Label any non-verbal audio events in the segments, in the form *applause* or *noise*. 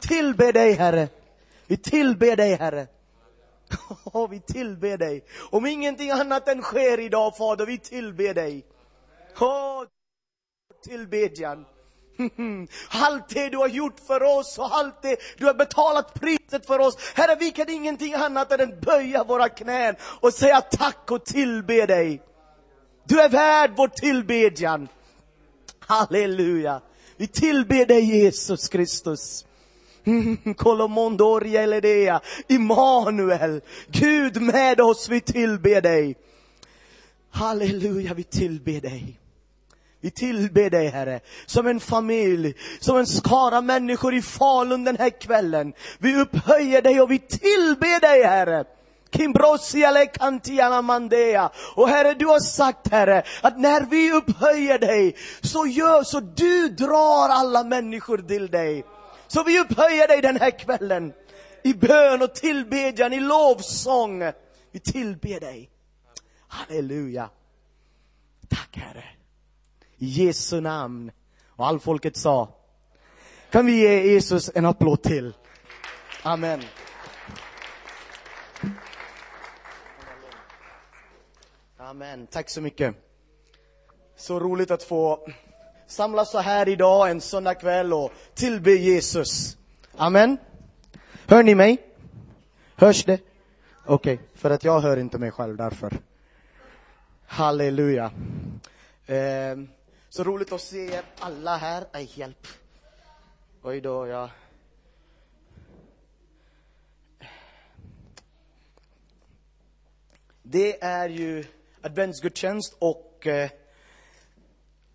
tillber dig, Herre. Vi tillber dig, Herre. *laughs* Oh, vi tillber dig. Om ingenting annat än sker idag, Fader, vi tillber dig. Oh, tillbedjan. *laughs* Allt det du har gjort för oss och allt det du har betalat priset för oss. Herre, vi kan ingenting annat än att böja våra knän och säga tack och tillbe dig. Du är värd vår tillbedjan. Halleluja. Vi tillber dig Jesus Kristus. Mm, Kolomondoria Eledea, Immanuel, Gud med oss, vi tillber dig. Halleluja, vi tillber dig. Vi tillber dig Herre, som en familj, som en skara människor i Falun den här kvällen. Vi upphöjer dig och vi tillber dig Herre. Kantiana mandea. Och Herre, du har sagt Herre, att när vi upphöjer dig, så gör så du drar alla människor till dig. Så vi upphöjer dig den här kvällen. I bön och tillbedjan, i lovsång. Vi tillber dig. Halleluja. Tack Herre. I Jesu namn. Och all folket sa, kan vi ge Jesus en applåd till? Amen. Amen. Tack så mycket. Så roligt att få samlas så här idag, en söndagkväll och tillbe Jesus. Amen. Hör ni mig? Hörs det? Okej, okay, för att jag hör inte mig själv därför. Halleluja. Eh, så roligt att se er alla här. Aj, hjälp. Oj då, ja. Det är ju adventsgudstjänst och eh,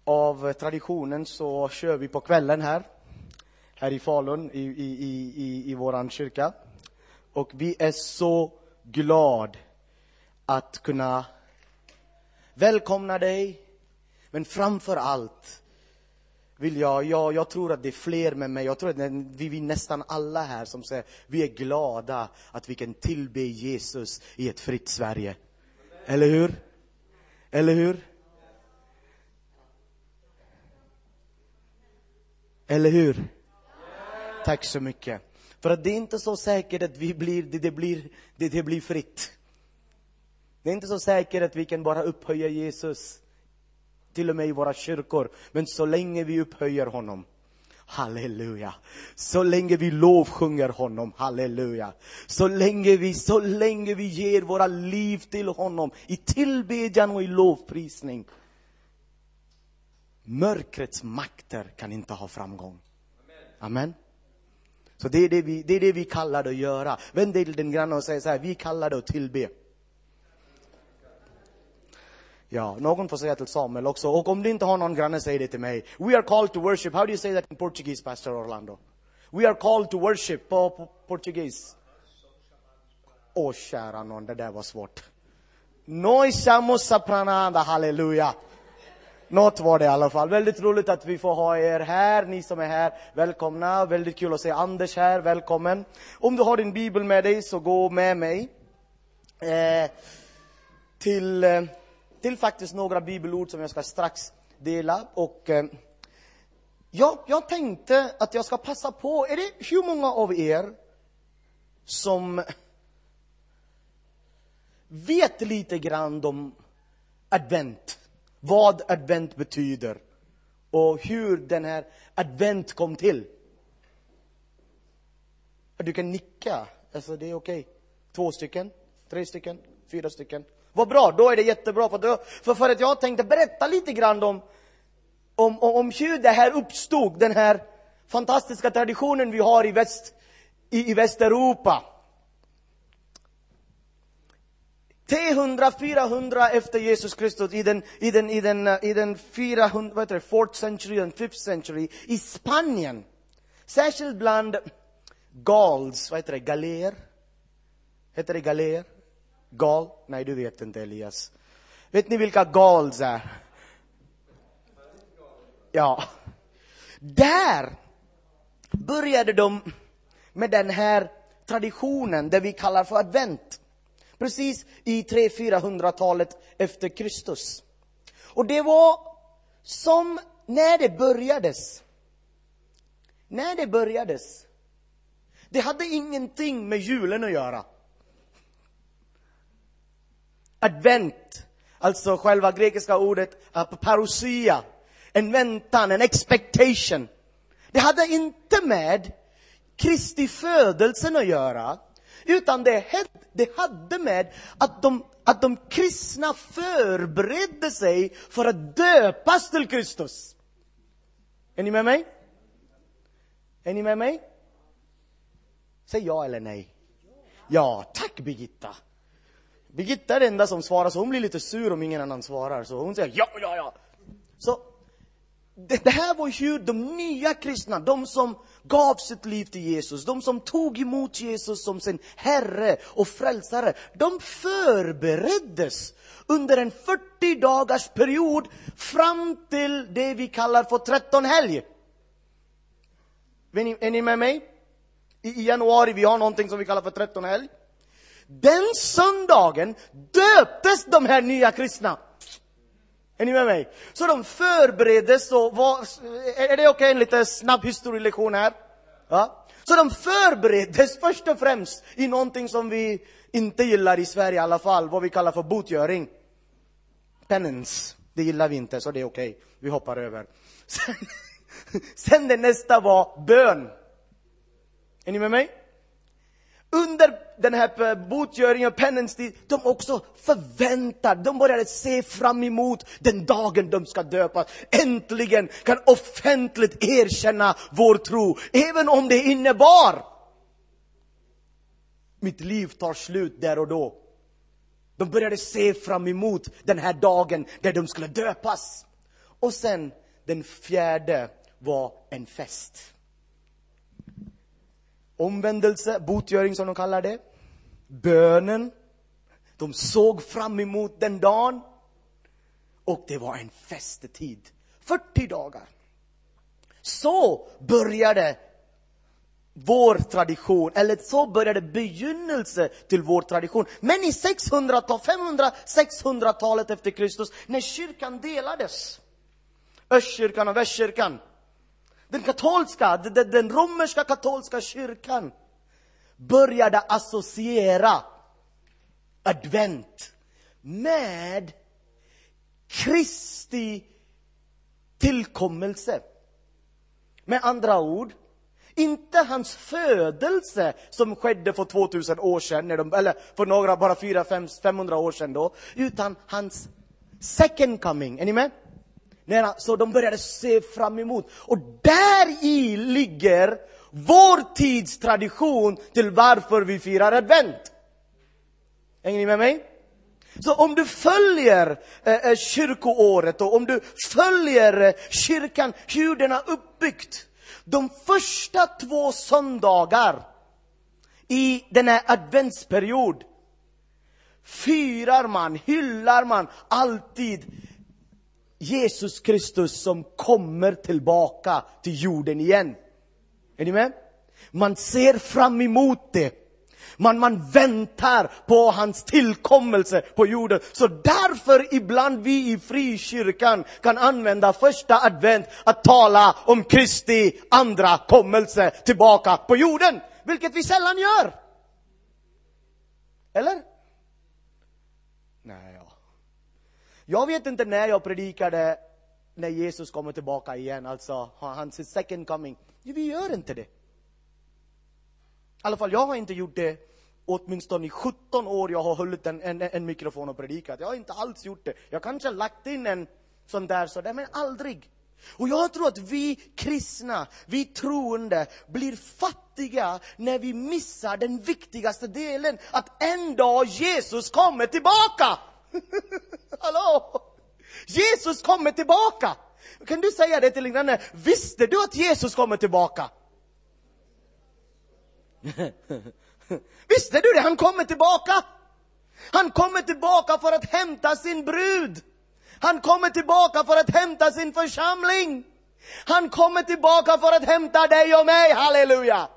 av traditionen så kör vi på kvällen här, här i Falun, i, i, i, i, i vår kyrka. Och vi är så glad att kunna välkomna dig, men framför allt vill jag, jag, jag tror att det är fler med mig, jag tror att vi, vi nästan alla här som säger, vi är glada att vi kan tillbe Jesus i ett fritt Sverige. Eller hur? Eller hur? Eller hur? Tack så mycket. För att det är inte så säkert att vi blir, det, det, blir, det, det blir fritt. Det är inte så säkert att vi kan bara upphöja Jesus, till och med i våra kyrkor. Men så länge vi upphöjer honom, halleluja. Så länge vi lovsjunger honom, halleluja. Så länge vi, så länge vi ger våra liv till honom i tillbedjan och i lovprisning. Mörkrets makter kan inte ha framgång. Amen. Så det är det vi, det är det vi kallar det att göra. Vänd dig till din granne och säg så här, vi kallar det att tillbe. Ja, någon får säga till Samuel också. Och om du inte har någon granne, säg det till mig. We are called to worship. How do you say that in Portuguese, Pastor Orlando? We are called to worship på, på portugis. Åh, oh, kära någon, det där var svårt. Noi siamo saprananda, halleluja. Något var det i alla fall. Väldigt roligt att vi får ha er här, ni som är här. Välkomna. Väldigt kul att se Anders här, välkommen. Om du har din bibel med dig, så gå med mig. Eh, till... Eh, till faktiskt några bibelord som jag ska strax dela. Och eh, jag, jag tänkte att jag ska passa på, är det hur många av er som vet lite grann om advent? Vad advent betyder och hur den här advent kom till. Du kan nicka, alltså det är okej. Okay. Två stycken, tre stycken, fyra stycken. Vad bra, då är det jättebra. För, då, för, för att jag tänkte berätta lite grann om, om, om, om hur det här uppstod, den här fantastiska traditionen vi har i, väst, i, i Västeuropa. 300-400 efter Jesus Kristus i den, i den, i den, eh, i den 400, vad heter det, fourth century and fifth century i Spanien. Särskilt bland Gauls, vad heter det, galer? Heter det galer? Gal? Nej, du vet inte Elias. Vet ni vilka Gals är? Ja. Där började de med den här traditionen, det vi kallar för advent. Precis i 300-400-talet efter Kristus. Och det var som när det börjades. När det börjades Det hade ingenting med julen att göra. Advent, alltså själva grekiska ordet parousia, en väntan, en expectation. Det hade inte med Kristi födelsen att göra, utan det, det hade med att de, att de kristna förberedde sig för att döpas till Kristus. Är ni med mig? Är ni med mig? Säg ja eller nej. Ja, tack Birgitta. Birgitta är den enda som svarar, så hon blir lite sur om ingen annan svarar. Så hon säger ja, ja, ja. Så det, det här var ju de nya kristna, de som gav sitt liv till Jesus, de som tog emot Jesus som sin Herre och Frälsare. De förbereddes under en 40 dagars period fram till det vi kallar för trettonhelg. Är ni, är ni med mig? I, I januari vi har någonting som vi kallar för trettonhelg. Den söndagen döptes de här nya kristna. Är ni med mig? Så de förbereddes och var, är det okej okay, en liten snabb historielektion här? Ja. Så de förbereddes först och främst i någonting som vi inte gillar i Sverige i alla fall, vad vi kallar för botgöring. Penance, det gillar vi inte så det är okej, okay. vi hoppar över. *laughs* Sen, sen det nästa var bön. Är ni med mig? Under den här botgöringen, penance, de också förväntar, de började se fram emot den dagen de ska döpas. Äntligen kan offentligt erkänna vår tro, även om det innebar mitt liv tar slut där och då. De började se fram emot den här dagen där de skulle döpas. Och sen den fjärde var en fest omvändelse, botgöring som de kallar det, bönen. De såg fram emot den dagen. Och det var en festetid. 40 dagar. Så började vår tradition, eller så började begynnelse till vår tradition. Men i 600-talet, 500-600-talet efter Kristus, när kyrkan delades, östkyrkan och västkyrkan, den katolska, den, den romerska katolska kyrkan började associera advent med Kristi tillkommelse. Med andra ord, inte hans födelse som skedde för 2000 år sedan, de, eller för några, bara 400-500 år sedan då, utan hans second coming. Är ni med? Så de började se fram emot. Och där i ligger vår tids tradition till varför vi firar advent. Hänger ni med mig? Så om du följer eh, eh, kyrkoåret och om du följer eh, kyrkan, hur den har uppbyggt. De första två söndagar i den här adventsperiod firar man, hyllar man alltid Jesus Kristus som kommer tillbaka till jorden igen. Är ni med? Man ser fram emot det. Man, man väntar på hans tillkommelse på jorden. Så därför ibland vi i frikyrkan kan använda första advent att tala om Kristi andra kommelse tillbaka på jorden. Vilket vi sällan gör. Eller? Nej, jag vet inte när jag predikade när Jesus kommer tillbaka igen, alltså hans second coming. Vi gör inte det. I alla fall, jag har inte gjort det åtminstone i 17 år jag har hållit en, en, en mikrofon och predikat. Jag har inte alls gjort det. Jag kanske har lagt in en sån där sådär, men aldrig. Och jag tror att vi kristna, vi troende, blir fattiga när vi missar den viktigaste delen, att en dag Jesus kommer tillbaka. Hallå! Jesus kommer tillbaka! Kan du säga det till din granne? Visste du att Jesus kommer tillbaka? *laughs* Visste du det? Han kommer tillbaka! Han kommer tillbaka för att hämta sin brud. Han kommer tillbaka för att hämta sin församling. Han kommer tillbaka för att hämta dig och mig, halleluja!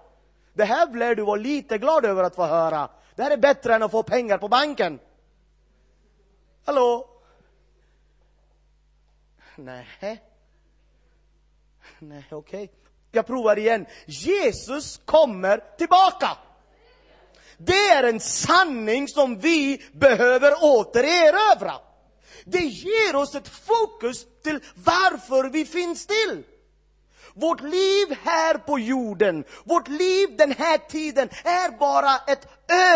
Det här blir du vara lite glad över att få höra. Det här är bättre än att få pengar på banken. Hallå? Nej. Nej, okej. Okay. Jag provar igen. Jesus kommer tillbaka. Det är en sanning som vi behöver återerövra. Det ger oss ett fokus till varför vi finns till. Vårt liv här på jorden, vårt liv den här tiden är bara ett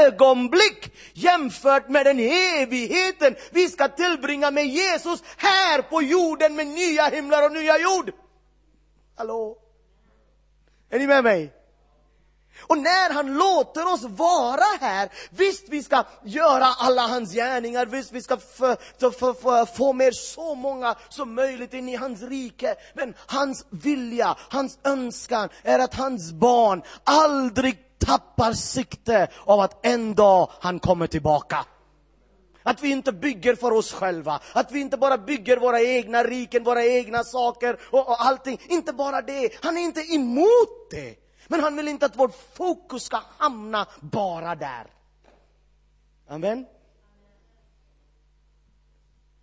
ögonblick jämfört med den evigheten vi ska tillbringa med Jesus här på jorden med nya himlar och nya jord. Hallå? Är ni med mig? Och när han låter oss vara här, visst vi ska göra alla hans gärningar, visst vi ska få med så många som möjligt in i hans rike. Men hans vilja, hans önskan är att hans barn aldrig tappar sikte av att en dag han kommer tillbaka. Att vi inte bygger för oss själva, att vi inte bara bygger våra egna riken, våra egna saker och, och allting. Inte bara det, han är inte emot det. Men han vill inte att vårt fokus ska hamna bara där. Amen.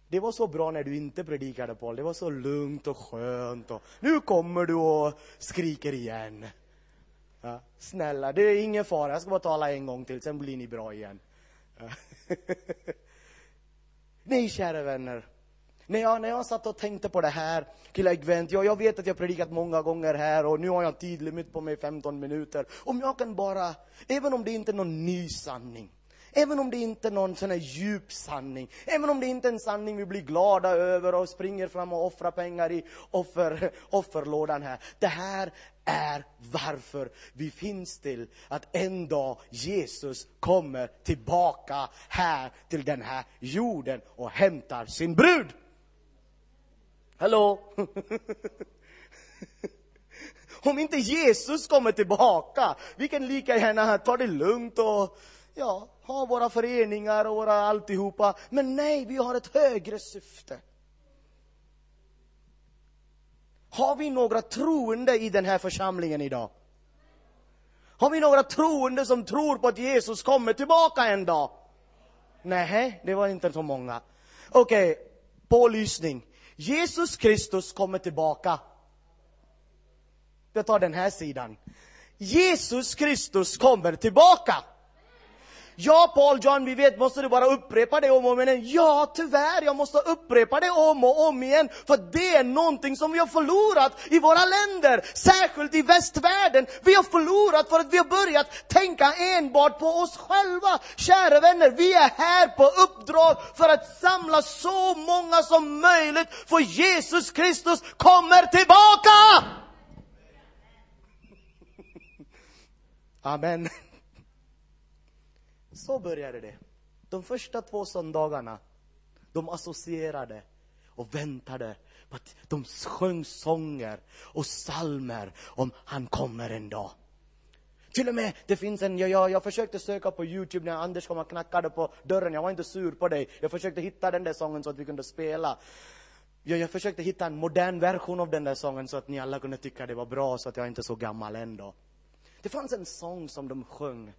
Det var så bra när du inte predikade Paul, det var så lugnt och skönt och nu kommer du och skriker igen. Ja, snälla, det är ingen fara, jag ska bara tala en gång till, sen blir ni bra igen. Ja. *laughs* Nej, kära vänner. När jag, när jag satt och tänkte på det här, Killa Advent, jag, jag vet att jag predikat många gånger här och nu har jag tidlimit på mig 15 minuter. Om jag kan bara, även om det inte är någon ny sanning, Även om det inte är någon sån här djup sanning, även om det inte är en sanning vi blir glada över och springer fram och offrar pengar i offer, *laughs* offerlådan här. Det här är varför vi finns till att en dag Jesus kommer tillbaka här till den här jorden och hämtar sin brud. Hallå? *laughs* Om inte Jesus kommer tillbaka, vi kan lika gärna ta det lugnt och ja, ha våra föreningar och våra alltihopa. Men nej, vi har ett högre syfte. Har vi några troende i den här församlingen idag? Har vi några troende som tror på att Jesus kommer tillbaka en dag? Nej, det var inte så många. Okej, okay, pålysning. Jesus Kristus kommer tillbaka. Jag tar den här sidan. Jesus Kristus kommer tillbaka. Ja, Paul John, vi vet, måste du bara upprepa det om och om igen? Ja, tyvärr, jag måste upprepa det om och om igen, för det är någonting som vi har förlorat i våra länder, särskilt i västvärlden. Vi har förlorat för att vi har börjat tänka enbart på oss själva. Kära vänner, vi är här på uppdrag för att samla så många som möjligt, för Jesus Kristus kommer tillbaka! Amen. Så började det. De första två söndagarna, de associerade och väntade på att de sjöng sånger och salmer om han kommer en dag. Till och med, det finns en, jag, jag, jag försökte söka på Youtube när Anders kom och knackade på dörren, jag var inte sur på dig. Jag försökte hitta den där sången så att vi kunde spela. Jag, jag försökte hitta en modern version av den där sången så att ni alla kunde tycka det var bra, så att jag inte är så gammal ändå. Det fanns en sång som de sjöng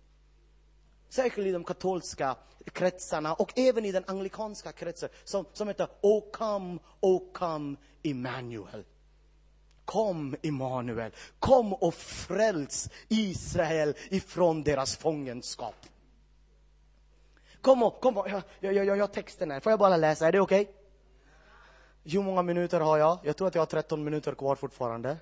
särskilt i de katolska kretsarna och även i den anglikanska kretsen, som, som heter O come, O come Immanuel. Kom Immanuel, kom och fräls Israel ifrån deras fångenskap. Kom och, kom och, jag, jag, jag, jag har texten här, får jag bara läsa, är det okej? Okay? Hur många minuter har jag? Jag tror att jag har 13 minuter kvar fortfarande.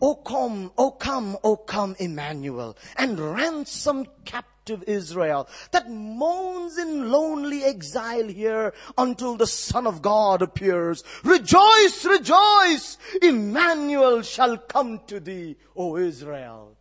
O come, O come, O come, Emmanuel, and ransom captive Israel that moans in lonely exile here until the Son of God appears. Rejoice, rejoice! Emmanuel shall come to thee, O Israel.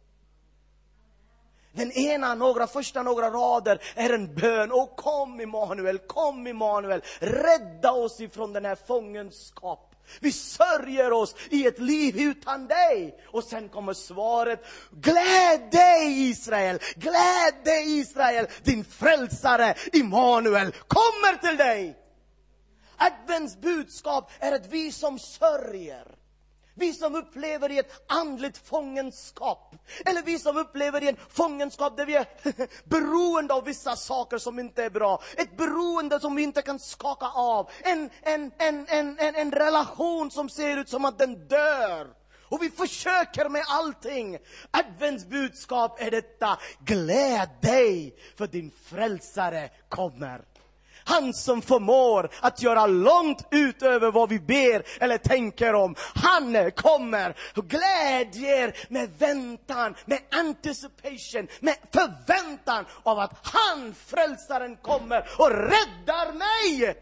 Den ena, några första några rader är en bön. Och kom Immanuel, kom Immanuel, rädda oss ifrån den här fångenskapen vi sörjer oss i ett liv utan dig. Och sen kommer svaret, gläd dig Israel, gläd dig Israel, din frälsare Immanuel kommer till dig. Advents budskap är att vi som sörjer, vi som upplever i ett andligt fångenskap, eller vi som upplever i en fångenskap där vi är *laughs* beroende av vissa saker som inte är bra. Ett beroende som vi inte kan skaka av. En, en, en, en, en, en relation som ser ut som att den dör. Och vi försöker med allting. Advents budskap är detta. Gläd dig, för din frälsare kommer. Han som förmår att göra långt utöver vad vi ber eller tänker om. Han kommer och glädjer med väntan, med anticipation, med förväntan av att han, frälsaren, kommer och räddar mig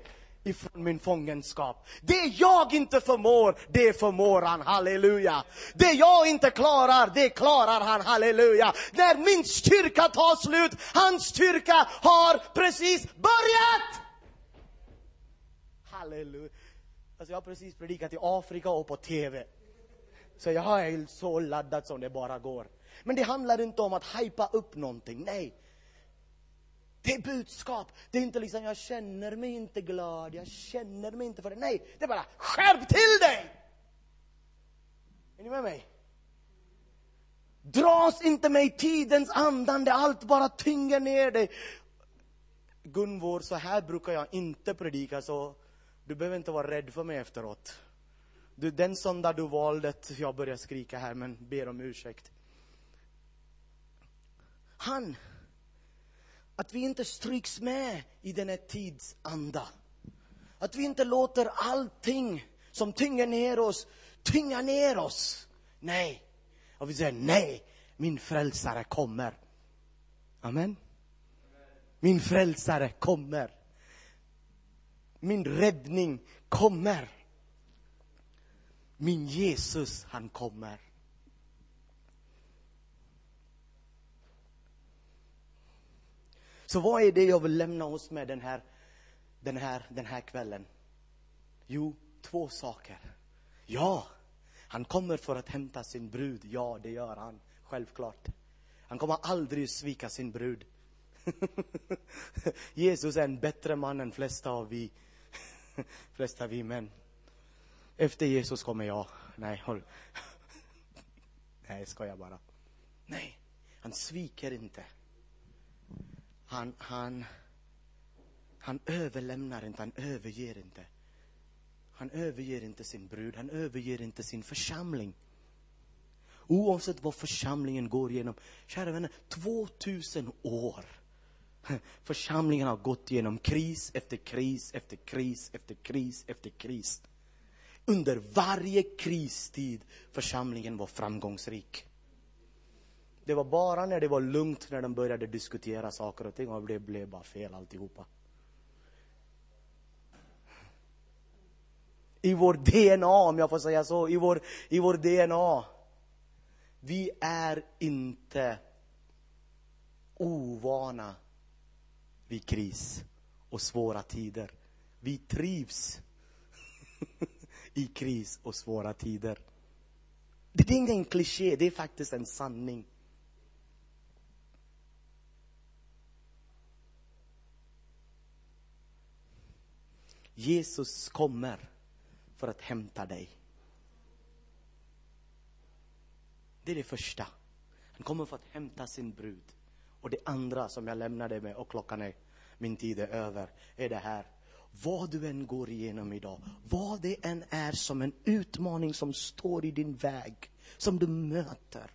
ifrån min fångenskap. Det jag inte förmår, det förmår han, halleluja. Det jag inte klarar, det klarar han, halleluja. När min styrka tar slut, hans styrka har precis börjat! Halleluja. Alltså jag har precis predikat i Afrika och på TV. Så jag är så laddad som det bara går. Men det handlar inte om att hypa upp någonting, nej. Det är budskap. Det är inte liksom, jag känner mig inte glad, jag känner mig inte för det. Nej, det är bara, skärp till dig! Är ni med mig? Dras inte med i tidens andande, allt bara tynger ner dig. Gunvor, så här brukar jag inte predika, så du behöver inte vara rädd för mig efteråt. Du, den söndag du valde, jag börjar skrika här, men ber om ursäkt. Han att vi inte stryks med i den här tidsanda. Att vi inte låter allting som tynger ner oss, tynga ner oss. Nej. Och vi säger nej, min frälsare kommer. Amen. Min frälsare kommer. Min räddning kommer. Min Jesus, han kommer. Så vad är det jag vill lämna oss med den här, den här, den här kvällen? Jo, två saker. Ja, han kommer för att hämta sin brud. Ja, det gör han. Självklart. Han kommer aldrig svika sin brud. *laughs* Jesus är en bättre man än flesta av vi, *laughs* flesta vi män. Efter Jesus kommer jag. Nej, håll. *laughs* Nej, jag bara. Nej, han sviker inte han, han, han överlämnar inte, han överger inte. Han överger inte sin brud, han överger inte sin församling. Oavsett vad församlingen går igenom. Kära vänner, 2000 år. Församlingen har gått igenom kris efter kris efter kris efter kris efter kris. Under varje kristid församlingen var framgångsrik. Det var bara när det var lugnt, när de började diskutera saker och ting och det blev bara fel alltihopa. I vår DNA, om jag får säga så, i vår, i vår DNA. Vi är inte ovana vid kris och svåra tider. Vi trivs *laughs* i kris och svåra tider. Det är ingen kliché, det är faktiskt en sanning. Jesus kommer för att hämta dig. Det är det första. Han kommer för att hämta sin brud. Och det andra som jag lämnade med, och klockan är, min tid är över, är det här. Vad du än går igenom idag, vad det än är som en utmaning som står i din väg, som du möter.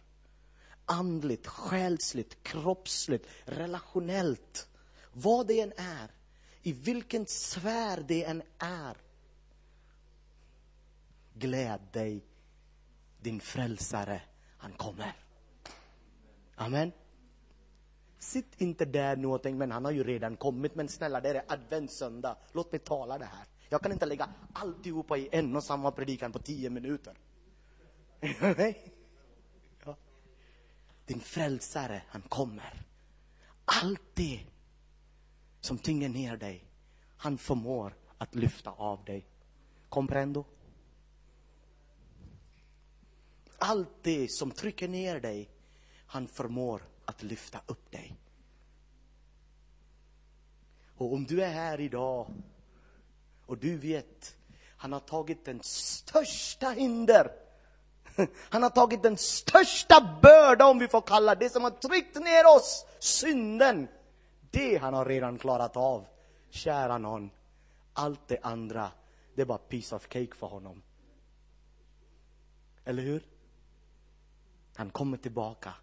Andligt, själsligt, kroppsligt, relationellt. Vad det än är i vilken sfär det än är. Gläd dig, din frälsare, han kommer. Amen. Sitt inte där nu och tänk, men han har ju redan kommit. Men snälla, det är adventssöndag. Låt mig tala det här. Jag kan inte lägga alltihopa i en och samma predikan på tio minuter. ja. Din frälsare, han kommer. Allt det som tynger ner dig, han förmår att lyfta av dig. Comprendo? Allt det som trycker ner dig, han förmår att lyfta upp dig. Och om du är här idag och du vet, han har tagit den största hinder. *laughs* Han har tagit den största börda, om vi får kalla det, som har tryckt ner oss, synden. Det han har redan klarat av. Kära någon, allt det andra, det är bara piece of cake för honom. Eller hur? Han kommer tillbaka.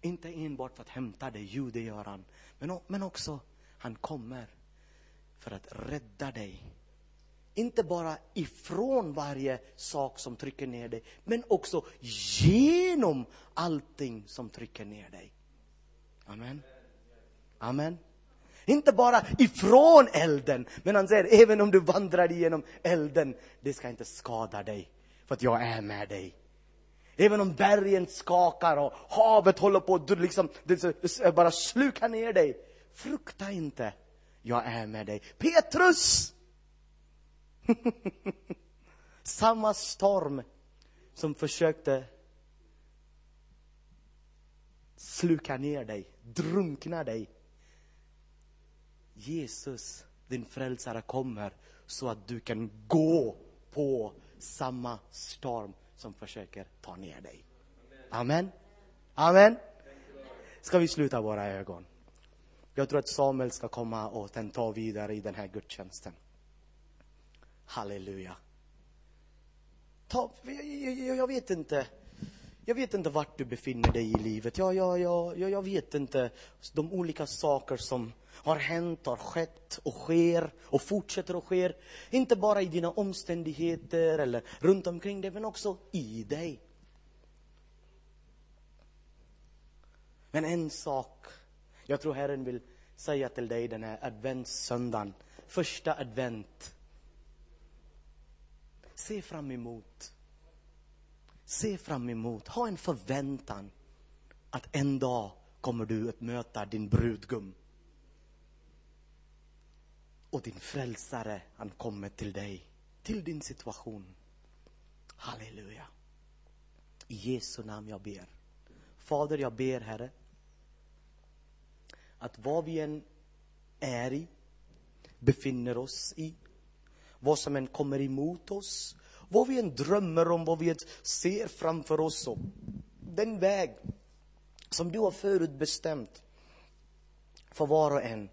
Inte enbart för att hämta dig, jo det gör han. Men, men också, han kommer för att rädda dig. Inte bara ifrån varje sak som trycker ner dig, men också genom allting som trycker ner dig. Amen. Amen. Inte bara ifrån elden, men han säger även om du vandrar igenom elden, det ska inte skada dig, för att jag är med dig. Även om bergen skakar och havet håller på att liksom, bara sluka ner dig. Frukta inte, jag är med dig. Petrus! *laughs* Samma storm som försökte sluka ner dig, drunkna dig. Jesus, din frälsare, kommer så att du kan gå på samma storm som försöker ta ner dig. Amen. Amen. Ska vi sluta våra ögon? Jag tror att Samuel ska komma och sen ta vidare i den här gudstjänsten. Halleluja. Ta, jag, jag, vet inte. Jag vet inte vart du befinner dig i livet. Jag, jag, jag, jag vet inte de olika saker som har hänt, har skett och sker och fortsätter att ske. Inte bara i dina omständigheter eller runt omkring dig, men också i dig. Men en sak jag tror Herren vill säga till dig den här adventssöndagen, första advent. Se fram emot. Se fram emot, ha en förväntan att en dag kommer du att möta din brudgum. Och din frälsare, han kommer till dig, till din situation. Halleluja. I Jesu namn jag ber. Fader, jag ber Herre, att vad vi än är i, befinner oss i, vad som än kommer emot oss, vad vi än drömmer om, vad vi än ser framför oss, och den väg som du har förutbestämt för var och en.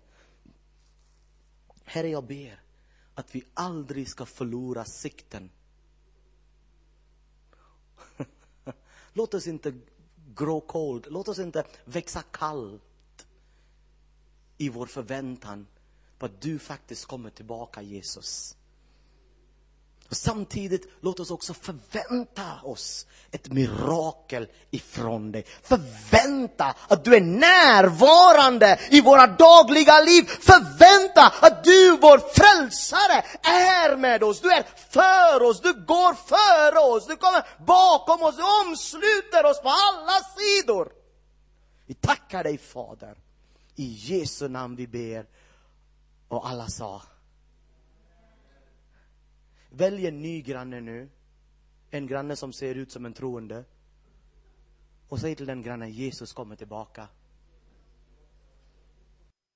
Herre, jag ber att vi aldrig ska förlora sikten. *laughs* Låt oss inte grow cold, låt oss inte växa kallt i vår förväntan på att du faktiskt kommer tillbaka, Jesus. Och samtidigt, låt oss också förvänta oss ett mirakel ifrån dig. Förvänta att du är närvarande i våra dagliga liv. Förvänta att du, vår frälsare, är med oss. Du är för oss, du går före oss, du kommer bakom oss, du omsluter oss på alla sidor. Vi tackar dig, Fader. I Jesu namn vi ber. Och alla sa. Välj en ny granne nu. En granne som ser ut som en troende. Och säg till den grannen, Jesus kommer tillbaka.